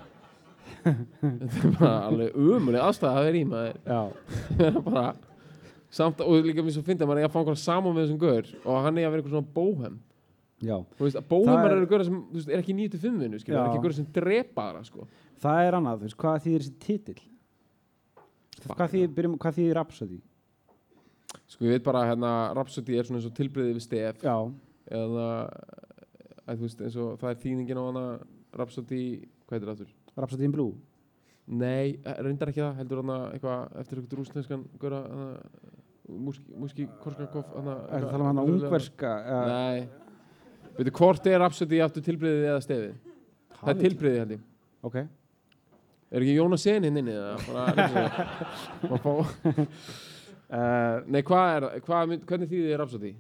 þetta er bara alveg umulig aðstæða að vera í maður. Það er bara samt, og líka mér svo fyndi að maður er að fá saman með þessum gaur og hann er að vera eitthvað svona bóhem. Bóhemar Það er- eru gaur sem veist, er ekki 9-5 vinnu, skilur, Já. ekki gaur sem drepa það sko. það er annað, þú veist, hvað þýðir þessi titill? Hvað þýðir, þýðir Rhapsody? Sko ég veit bara hérna Rhapsody er svona eins og tilbreyði við stef. Já, eða að, veist, og það er þýningin á hana Rhapsody, hvað heitir það aftur? Rhapsody in Blue? Nei, eh, reyndar ekki það, heldur hana eitthvað eftir eitthvað rúsneskan góra Múski, Korskakov er það tala um hana ungverska uh, Nei, veitu hvort er Rhapsody aftur tilbreyðið eða stefið? Það er tilbreyðið held ég. Ok, Er ekki Jónas Sen hinn inni uh, Nei, hvað er, hvað, mynd- hvernig þýðið er Rhapsody?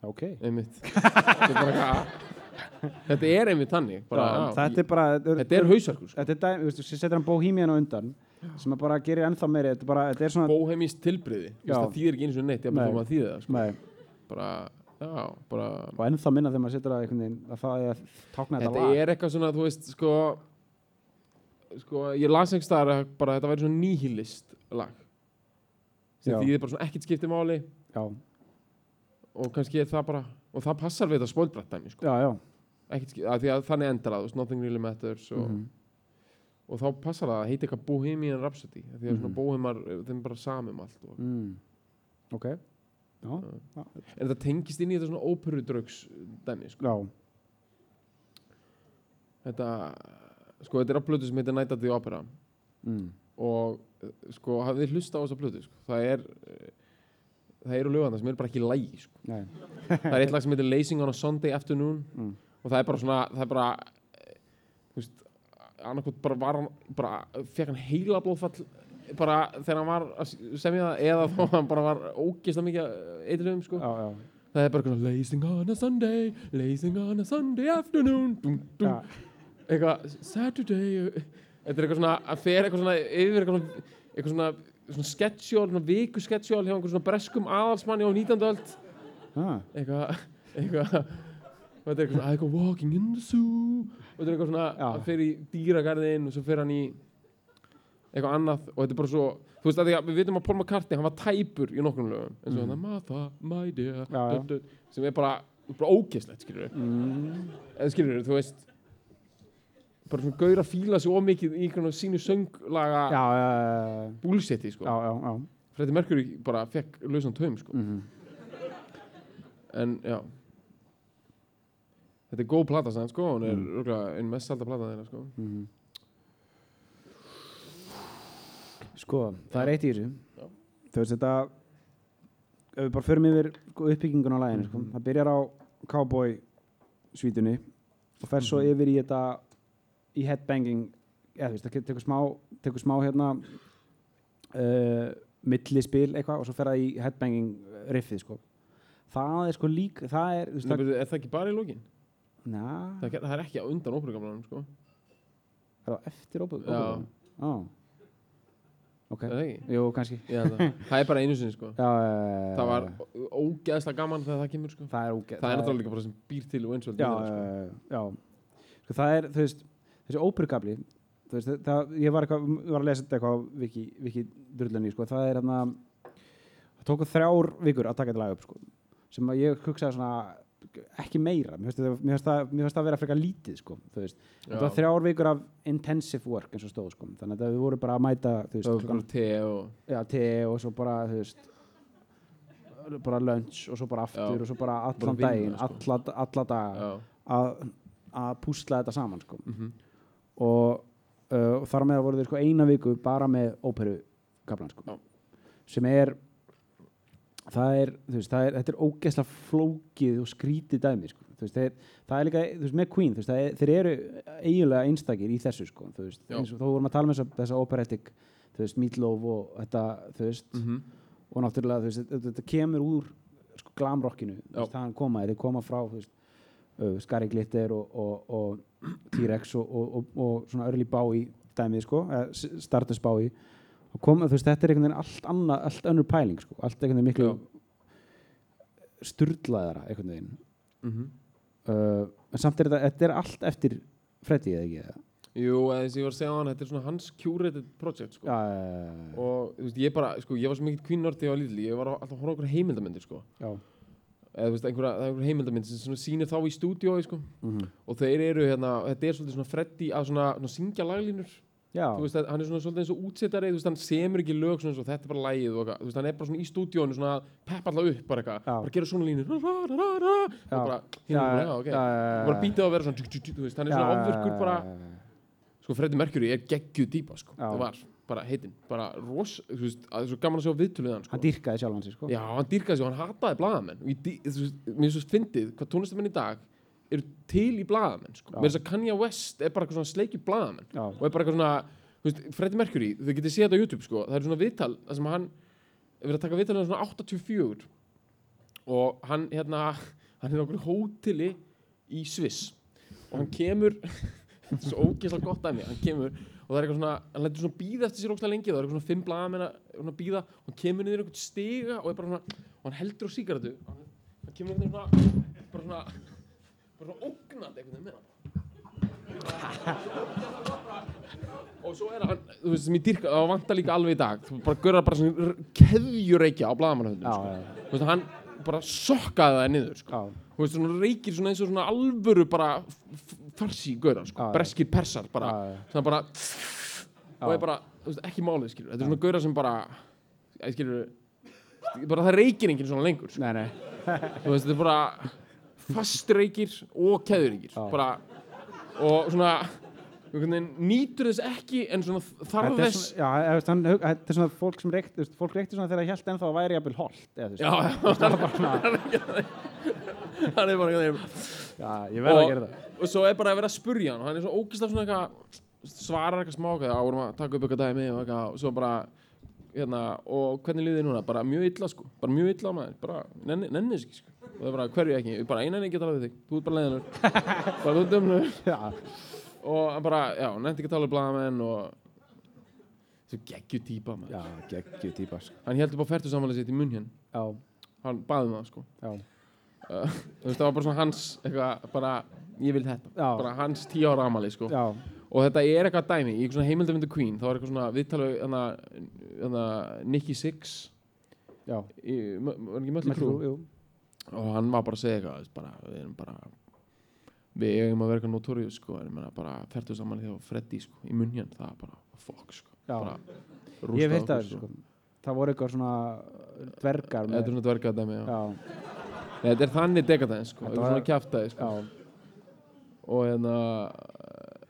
ok. Einmitt. Þetta er bara eitthvað þetta er einmitt þannig bara, Já, já, þetta er bara þetta er hausverkur sko. þetta er dæmi, þú setur hann Bohemian á undan sem að bara gerir ennþá meiri þetta er bara, þetta er svona bóhemist tilbriði það þýðir ekki eins og neitt, ég Nei. bara þýðir það sko. Nei, bara, já, bara og ennþá minna þegar maður setur að það er að tákna þetta, þetta lag er eitthvað svona, þú veist, sko sko, ég las ekki staðar að bara þetta væri svona nihilist lag sem Já. þýðir bara svona ekkert skipti máli já, og kannski er það bara og það passar við þetta spólbrætt dæmi sko. já, já ekkert að að þannig endar það, nothing really matters og, Mhm. og þá passar það að heita eitthvað Bohemian Rhapsody því að svona Mhm. Bohemar, þeim er bara samum allt og, mm. ok já, já, en þetta tengist inn í þetta svona óperudrögs dæmi, sko. þetta sko, þetta er á plötu sem heitir Night at the Opera mm. og sko, hafið hlusta á þessa plötu sko. það er það eru lögana sem eru bara ekki lægi sko. það er eitt lag sem heitir Lacing on a Sunday Afternoon mm. Og það er bara svona það er bara þú veist, annarkot bara var hann bara fekk hann heila blóðfall bara þegar hann var að semja það eða þá hann bara var ógeðslega mikið eitthvað sko. já, já, það er bara svona Lacing on a Sunday Lacing on a Sunday Afternoon dum, dum, já, eitthvað Saturday þetta er eitthvað svona að fer eitthvað svona yfir eitthvað svona, eitthvað svona, svona sketsjól, svona viku sketsjól hjá einhver svona breskum aðalsmanni á 19. öld ah, eitthvað eitthvað og þetta er eitthvað svona I go walking in the zoo og þetta er eitthvað svona Já. að fer í dýragarðin og svo fer hann í eitthvað annað og þetta er bara svo þú veist að því að við vitum að Paul McCartney hann var tæpur í nokkrum lögum eins og Mhm. mm. Martha, my dear Já, já. dut, dut, sem er bara, bara ógeðslegt skilur við mm. eða skilur þú veist bara svona gaur að fíla sig ómikið í einhvern sínu sönglaga já, já, já, búlsetti sko já, já, já. Freddie Mercury bara fekk lausan taum sko Mm en já þetta er góð plata sann sko hún er Mm. mm. einn mest salda plata þeirra sko Mhm. Sko, það er eitt í þessu Já. Þú veist þetta ef við bara förum yfir uppbyggingun á læginu sko. Mhm. það byrjar á cowboy svítunni og fer svo Mhm. yfir í þetta í headbanging eða þú veist, það tekur smá, tekur smá hérna uh, millispil eitthvað og svo fer það í headbanging riffið sko það er sko lík það er, þú veist, Nei, er það ekki bara í lókin? Það, það er ekki á undan óperugamlanum sko. Er það eftir Já. ah. ok, það jú, kannski. Já, það, það er bara einu sinni sko. Já, já, það var ógeðslega gaman þegar það kemur sko. Það er ógeð það er náttúrulega líka bara sem býr til Wayne's World já, myndina, sko. já, já sko, það er, veist, þessi það, ég var, eitthvað, ég var að lesa þetta eitthvað á Viki, Viki Drullenni, sko, það er hérna það tóku þrjár vikur að taka þetta lag upp, sko, sem að ég hugsaði svona ekki meira, mér finnst það, að vera frekar lítið, sko, þetta var þrjár vikur af intensive work eins og stóð, sko, þannig að við vorum bara að mæta, te og te og svo bara, veist bara lunch og svo bara aftur Já. og svo bara allan Bara daginn, sko. alla, já að, að púsla þetta saman sko. mhm og uh, þar með voru þeir sko eina viku bara með óperu kaplan sko. Sem er það er, þú veist, það er þetta er ógeðslega flókið og skrítið dæmi sko. Veist, þeir, það er líka, þú veist, með Queen veist, er, þeir eru eiginlega einstakir í þessu sko, þú veist, eins og þá vorum að tala um þessa, þessa operatic, þú veist, Meatloaf og þetta, þú veist, mhm. Og náttúrulega, þú veist, þetta, kemur úr sko, glamrockinu, þú veist, það koma, þeir koma frá, þú veist, uh, Skari Glitter og, og, og T-Rex og, og, og, og svona Early Bowie dæmið, sko, eða S- Og þú veist, þetta er einhvern veginn allt annað, allt önnur pæling, sko, allt einhvern veginn miklu Já. sturlaðara, einhvern veginn mhm uh, en samt er þetta, þetta er allt eftir Freddy, eða ekki, eða? Jú, þess að ég var að segja á hann, þetta er svona hans curated project sko. Já, já, og þú veist, ég bara, sko, ég var svo mikið nörd þegar ég var lítil, ég var alltaf að horfa okkur heimildamindir sko. já, eða veist, einhverja, það er einhverja heimildamindir sem sýnir þá í stúdíói sko. mhm. og þeir eru hérna, þetta er svolítið svona Freddy að svona, svona syngja laglínur veist, hann er svona svolítið eins og útsettari hann semur ekki lög svona þetta er bara lægið veist, hann er bara svona í stúdíónu svona að peppa alltaf upp bara bara gera svona línur. Og bara, bara býta á að vera svona, veist, hann er svona ofvirkur bara sko Freddie Mercury er geggjuð dýpa sko. Það var bara heitinn. Bara ros, þú veist, að það er svo gaman að sjá viðtöluð hann sko. hann dýrkaði sjálfan sig, sko. Já, hann dýrkaði sig. Og hann hataði og ég, dý- þú mér svo fyndið hvað tónlistamenn í dag eru til í blaðamenn sko. Mér þess að Kanye West er bara eitthvað svona sleikið blaðamenn já, og er bara eitthvað svona, veist, Freddie Mercury þau getið séð þetta á YouTube sko, það er svona viðtal það sem hann, er verið að taka viðtal hann svona 84 og hann hérna hann er okkur hóteli í Sviss og hann kemur þetta er svo ógeðslega gott dæmi hann kemur og það er eitthvað svona hann lætur svona býða eftir sér ógeðslega lengi það er eitthvað svona fimm blaðamenn að býða og hann kemur niður einhvern stiga og svona og hann heldur á hann, hann kemur niður svona bara svona bara svona ógnandi einhvern veginn með hann og svo er hann þú veist sem ég dyrka það vantar líka alveg í dag þú bara görðar bara svona keðjureikja á blaðamannahundum Já, sko. þú veist hann bara sokkaði það niður sko. þú veist svona reykir svona eins og svona alvöru bara farsi gaurar sko. Breskir persar bara svona bara og Já. er bara þú veist, ekki málið skilur þetta er svona gaurar sem bara ég skilur bara það reykir enginn svona lengur sko. Nei, nei, þú veist þetta er bara fast reykir og bara og svona nýtur þess ekki en svona þarf er þess þetta er svona fólk sem reykt, þú veist, fólk reykti svona þegar það held ennþá að væri jafnvel holt, eða já, það er bara er ég verð að gera það. og svo er bara að vera að spurja hann og hann er svo ógislega svona eitthvað svarar eitthvað smá eitthvað, já, vorum að taka upp eitthvað dæmi og eitthvað, og svo bara hérna, og hvernig líður þið núna, bara mjög illa sko. Bara mjög illa á maður, bara nenni, nenni þess ekki sko. Og það er bara, hverju ekki, bara einan ekki að tala við þig. Þú ert bara leiðinur, bara þú ert dömnur og hann bara, já, nefndi ekki að tala við blaðamenn og svo geggju maður, já, geggju típa, sko. hann held upp á færtu samanlega sitt í munn hérna, Já, hann baði um það sko. Uh, það var bara svona hans eitthvað, bara, ég vil þetta. Já. bara hans tíu ára amali sko. Já, og þetta er eitthvað dæmi í eitthvað svona heimildavindu Queen þá er eitthvað svona viðtalið hana, hana, Nicky Six. Já. í, var ekki Mötli jú. Og hann var bara að segja eitthvað við erum bara við eigum að vera eitthvað notórius sko, en bara ferdu saman því á Freddy sko, í munn það er bara fuck sko bara, Ég rústað hef heilt okkur, að þessu, sko. Það voru eitthvað svona dvergar þetta er svona dvergað dæmi já. já, Nei, þetta er þannig degadæðin sko, var- svona kjaftaði sko. já, og hérna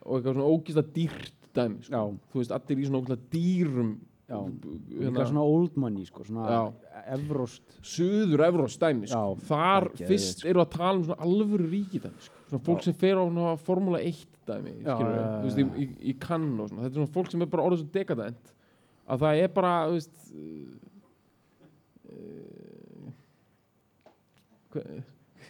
og eitthvað svona ógísla dýrt dæmi sko. já, þú veist, allir í svona ógísla dýrum Líka svona old money, sko, svona evróst. Suður Evróst dæmi sko. Þar það er fyrst eru að tala um svona alvöru ríki dæmi sko. svona fólk sem fer á svona Formula 1 dæmi Já, skilur, já, þú veist, í, í, í kann og svona. Þetta er svona fólk sem er bara orðið svo dekadent að það er bara þú veist uh, uh,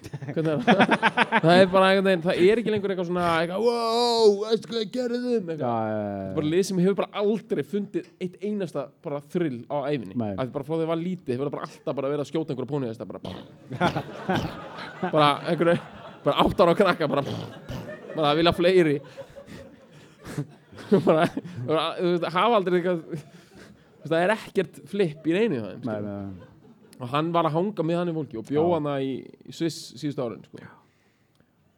hvernig er það? Það er bara einhvern veginn, það er ekki lengur eitthvað svona eitthvað, wow, veistu hvað ég gerði þum eitthvað. Þetta er bara lið sem hefur bara aldrei fundið eitt einasta bara þrill á æfinni Nei. að bara frá því að var lítið það bara alltaf bara verið að skjóta einhverja póniðasta bara bara einhverju bara átt ára á krakka bara bara að vilja fleiri. Bara, bara hafa aldrei eitthvað það er ekkert flip í reynu það. Og hann var að hanga með hann í fólki og bjóða hann það í, í Sviss síðustu árin sko.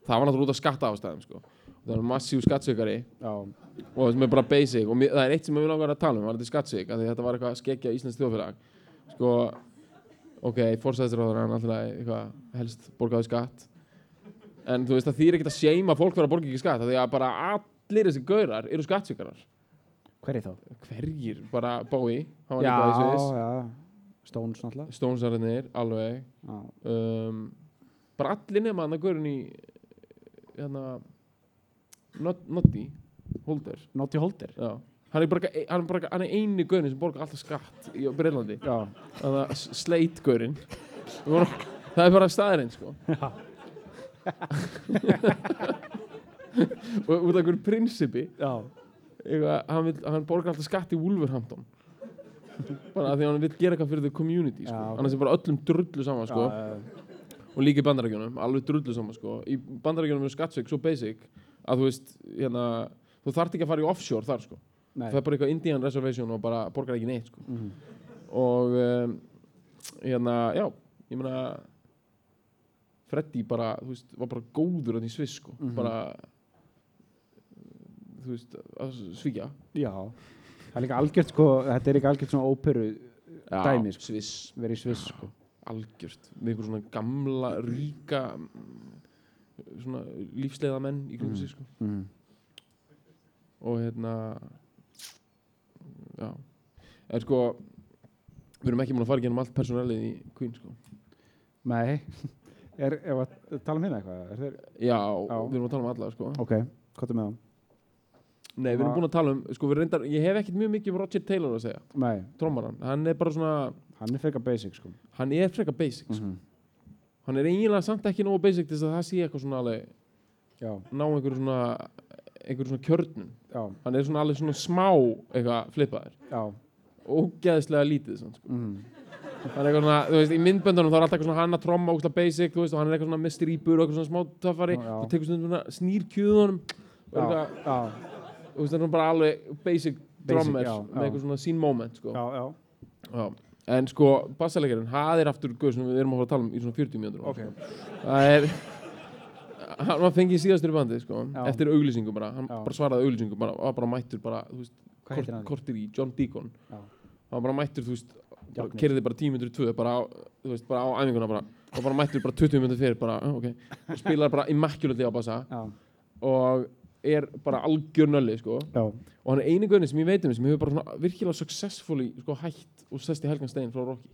það var náttúrulega út af skatta ástæðum sko. það var massív skattsökari og sem er bara basic. Og mér, það er eitt sem vil langar að tala um var þetta að því þetta var eitthvað skekja íslensk þjóðfélag. Sko, ok, fórsæðisráður hann alltaf helst borgaði skatt. En þú veist að því er ekkert að seima fólk fyrir að borga ekki skatt því að bara allir þessi gaurar eru skattsökarar hverju þá? hverjir, bara Bói hann var líka í Sviss Stones náttúrulega. Stónsarðinir, alveg. Já, um, bara allir nema hann að gaurin í hérna Not- Noddy, Holder. Naughty Holder. Já. Hann er bara, hann er bara hann er eini gaurin sem borgar alltaf skatt í Breitlandi Já, þannig að sleit gaurin það er bara staðurinn sko. Og út af einhverju prinsipi. Já, eitthvað, hann, vill, hann borgar alltaf skatt í Wolverhampton bara því að hann vil gera eitthvað fyrir the community sko. Já, ok. annars er bara öllum drullu saman sko. og líka í bandarækjunum, alveg drullu saman sko. í bandarækjunum er skattsveik svo basic að þú veist, hérna þú þarft ekki að fara í offshore þar sko. það er bara eitthvað Indian reservation og bara borgar ekki neitt sko. Mhm. og um, hérna, já ég meina Freddy bara, þú veist, var bara góður hann í Sviss sko, Mhm. bara þú veist, að svíkja Já, það er líka algjört sko, þetta er líka algjört svona óperu Dæmi, sko. Sviss, verið Sviss sko. algjört með einhver svona gamla, ríka mm, svona lífsleiða menn í Mhm. sig sko Mm. og hérna já en sko við erum ekki múin að fara genum allt personalið í Queen sko Nei, er, ef að tala um hérna eitthvað, er já, Já. við erum að tala um alla sko ok, hvað er með það? Nei, við erum búin að tala um, sko við reyndar ég hef ekkert mjög mikið um Roger Taylor að segja Nei, trómaran, hann er bara svona hann er frekar basic sko. hann er frekar basic sko. -hmm. hann er eiginlega samt ekki nógu basic til þess að það sé eitthvað svona alveg já, ná einhverju svona einhverju svona kjörnum já, hann er svona alveg svona smá eitthvað flippaður já ógeðslega lítið svona, sko. mm. hann er eitthvað svona, þú veist, í myndböndunum þá er alltaf eitthvað svona hann að tromma ógeðslega basic, þú veist, og hann er eitthvað svona Mr. Íbur og eitthvað svona smá töffari Já, já. og tekur svona snýr kjöðunum og já, eitthvað, já, þú það er bara alveg basic drummer já, með eitthvað svona sín moment, sko. Já, já, Já. en sko, bassalegarinn, það er aftur guð sem við erum að fara að tala um í svona 40 mínútur. Ok. Það er hann var fengið síðastur í bandi sko, eftir auglýsingu bara, hann Já. bara svaraði auglýsingu bara, var bara mættur bara, veist, kort, kortir í John Deacon. Já. hann var bara mættur, þú veist kerði bara 10 minnur í 2 bara á, þú veist, bara á æfinguna bara. Og bara mættur bara 20 minnur fyrir bara, ah, ok. Og spilar bara immaculately á bassa. Og er bara algjör nölli sko og hann er eini guðni sem ég veit um sem hefur bara virkilega successfully sko hætt og sest í Helgan Stein frá Rocky.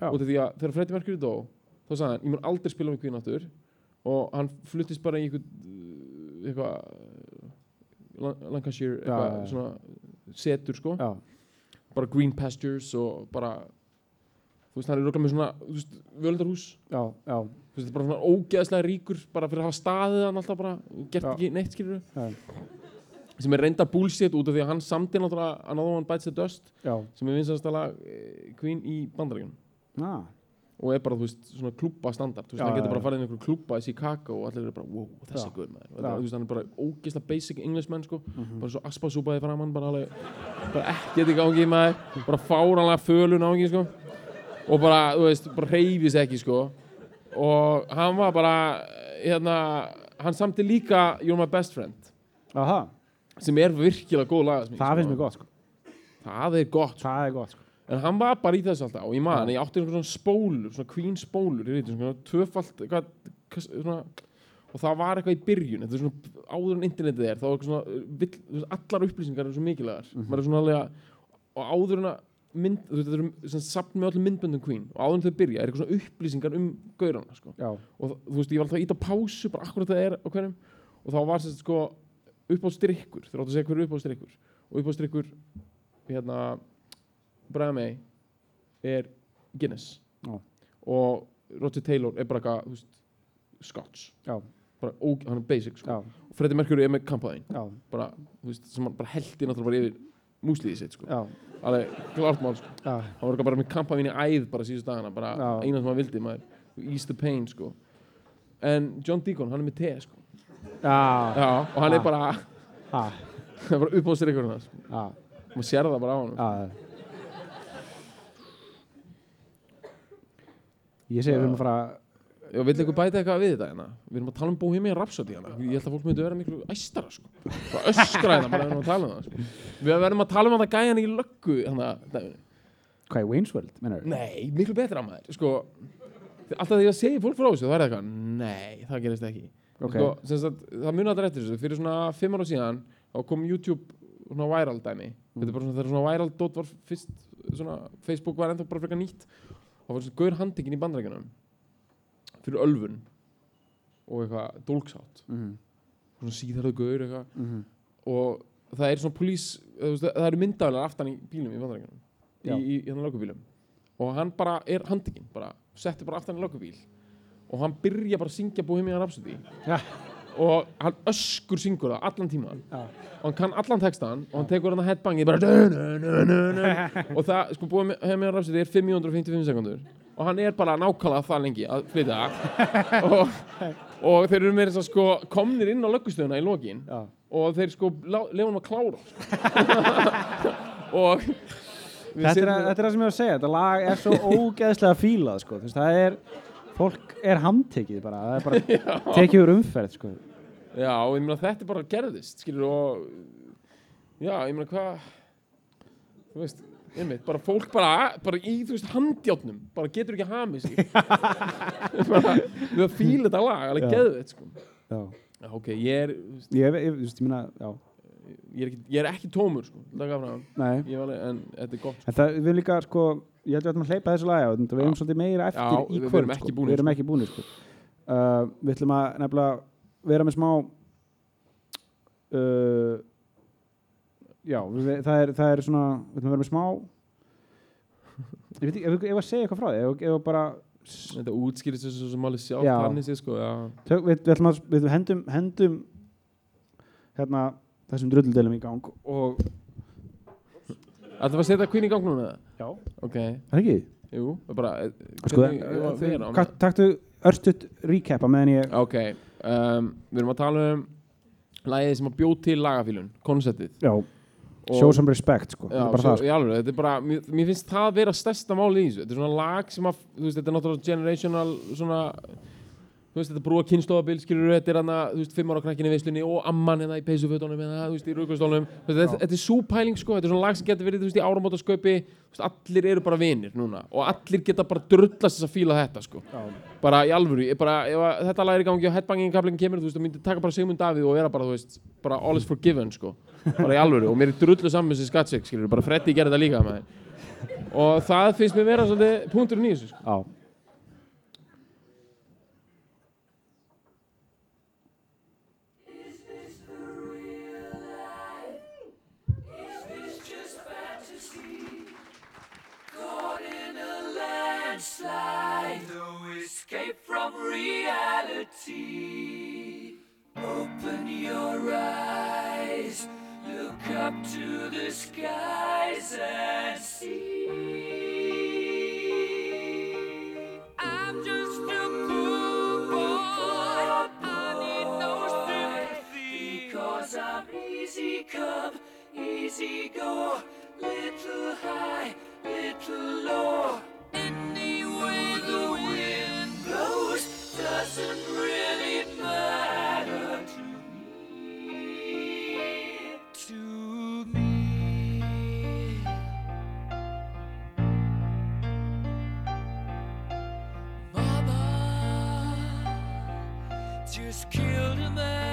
Að þegar Freddie Mercury dó þá sagði hann, ég mun aldrei spila með Queen aftur. Og hann fluttist bara í uh, eitthvað Lan- Lancashire, eitthvað já. svona setur sko, já, bara green pastures og bara þú veist, hann er röglega með svona, völdarhús já, já, þú veist, bara svona ógeðslega ríkur bara fyrir að hafa staðið hann alltaf bara gert Já. ekki neitt, skilur já, sem er reynda bullshit út af því að hann samti náttúrulega Another One Bites the Dust já, sem er vinsast að lag Queen í bandaríkjunum. Ah, og er bara, þú veist, svona klúbba standard. Þú veist, Já, hann getur bara að fara inn í einhver klúbba í Chicago og allir eru bara, wow, þessi er guður maður. Og þú veist, hann er bara ógeðslega basic Englishman, sko. Mhm. bara svo aspasúpaði framann, bara alveg bara ekkert í gangi maður. Bara fáranlega fölun á ekki, sko. Og bara, þú veist, bara reyfis ekki, sko og hann var bara hérna, hann samti líka You're My Best Friend aha, sem er virkilega góð lagasmíð það sko. finnst mér gott sko. það er gott, sko. það er gott sko. En hann var bara í þessu alltaf og ég man, ég átti einhvern svona spólur, svona queen spólur, ég veit, svona tvöfalt, eitthvað, kas- svona, og það var eitthvað í byrjun, þetta er svona áður en internetið er, þá er eitthvað svona, allar upplýsingar eru svo mikilvægar, maður er svona alveg að, og áður en að mynd, þú veist, þetta eru sapn með öllum myndböndum queen, og áður en þau byrja, er eitthvað svona upplýsingar um gaurana, sko, já, og þú veist, ég var alltaf að íta pásu, bara akkurat það er á hverjum, og þá var sérst sko uppástrykkur, þeir áttu að segja hver er uppástrykkur, og uppástrykkur, hérna, May er Guinness. Já. og Roger Taylor er bara eitthvað, þú veist, Scotch. Já, bara, ó, hann er basic, sko. Og Freddie Mercury er með kampaðin, já, bara, þú veist, sem hann bara heldi náttúrulega bara yfir músliðið sitt, sko. Alveg klart mál, sko. Hann var bara með kampaðin í æð bara síðust dagana, bara eina sem hann vildi, maður. Ease the pain, sko. En John Deacon, hann er með te, sko. Já, Já, og hann er bara, hann er bara upp á sér já, maður sér það bara á hann. Ég segi við erum að fara Já, vill eitthvað bæta eitthvað við þetta hérna? Við erum að tala um Bohemian Rhapsody hérna. Ég held að fólk myndi vera miklu æstara, sko. Bara öskra hérna, bara við erum að tala um það, sko. Við verðum að tala um þetta gæjan í löggu, hérna. Hvað er Wayne's World, mennur? Nei, miklu betra maður, sko. Alltaf þegar ég segi fólk frá þessu, það er eitthvað, nei, það gerist ekki. Ok. Sko, sem sagt, það muni allir eftir þessu. Fyrir svona fimm ára síðan, þá kom YouTube svona viral dæmi. Þetta er bara fyrir ölfun og eitthvað dólksátt. Mhm, Svona síðarðu gaur eitthvað. mhm, Og það er svona polís, það eru myndaðalega aftan í bílum í bandrækjunum. Í, í, í þannig lögubílum. Og hann bara er handtekinn, bara, setti bara aftan í lögubíl. Og hann byrja bara að syngja Bohemian Rhapsody. Já. Og hann öskur syngur það allan tíman. Já. Og hann kann allan textan og hann tekur hann að headbangið bara og það, sko, Bohemian Rhapsody er 555 sekundur og hann er bara nákvæmlega það lengi að flytja og, og þeir eru meira þess að sko komnir inn á löggustöðuna í lokin Já, og þeir sko lefa hann að klára sko. og þetta er, sitjum- þetta er það sem ég var að segja þetta lag er svo ógeðslega fílað sko. Það er, fólk er handtekið bara, það er bara tekið úr umferð sko. Já, og ég meina þetta bara gerðist, skilur, og já, ég meina hvað, þú veist, einmitt, bara fólk bara, bara í, þú veist, handjátnum, bara getur ekki hamið sig, bara, við að fíla þetta lag, alveg Já. geðveitt, sko. Já. Já, ok, ég er, veist, Ég, ég, ég, ég já, ég er ekki, ég er ekki tómur, sko, alveg, en þetta er gott, sko. En það, við líka, sko, ég held að við ætlum að hleypa þessu lagi á þetta, við erum svolítið meira eftir Já, í við kvöld, erum ekki sko. búnir, við erum sko. ekki búinir, sko. Uh, við ætlum að nefnilega vera með smá, uh, já, við, það, er, það er svona, við ætlum að vera með smá, ég veit ekki, ef við ef að segja eitthvað frá því, ef, ef að bara Þetta útskýrist þessu sem alveg sjálf Já. þannig sé sko, já. tök, við, við, að, við hendum, hendum hérna þessum drulludelum í gang og Það var að setja Queen í gang núna? já, Ok, það er ekki jú, það bara, eh, sko, hvernig ég var að vera á með- taktu örstutt recapa meðan ég Ok, um, við erum að tala um lagið sem að bjóð til lagafílun, konceptið. já, show some respect sko, Já, bara svo, það sko. alveg, þetta er bara, mér, mér finnst það vera stærsta máli í þessu. Þetta er svona lag sem að, þú veist, þetta er náttúrulega generational, svona, þú veist, þetta brúa kynnslóðabil, skilur þetta er hann að, þú veist, fimm ára krakkinni í veislunni og amman hérna í peysufötunum, hérna, þú veist, í rúkvistólunum. Þetta, þetta er súpæling, sko, þetta er svona lag sem getur verið, þú veist, í áramótasköpi, þú allir eru bara vinir núna og allir geta bara drullast þess að fíla þetta, sko. Já. Bara í alvöru, bara, ef að þetta lag er í gangi og headbanging kaplingin kemur, þú veist, það myndi taka bara Sigmund Davíð og vera bara, þú veist, bara all is forgiven, sko. Bara í alvöru og mér er drullu saman þessi skattsik, skilur, bara Freddy gerði þetta líka, maður. Og það finnst mér vera svolítið punkturinn í þessu, sko. Escape from reality. Open your eyes, look up to the skies and see. I'm just a poor boy, I need no sympathy. Because I'm easy come, easy go, little high, little low. Any the wind blows doesn't Mama just killed a man,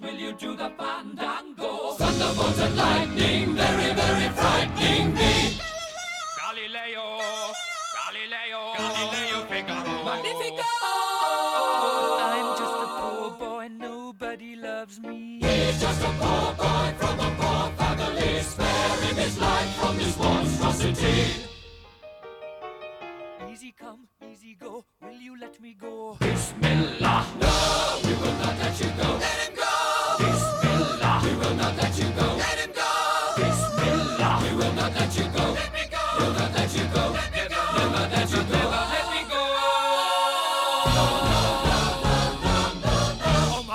will you do the fandango? Thunderbolt and lightning, very, very frightening me. Galileo, Galileo, Galileo Figaro. Magnifico!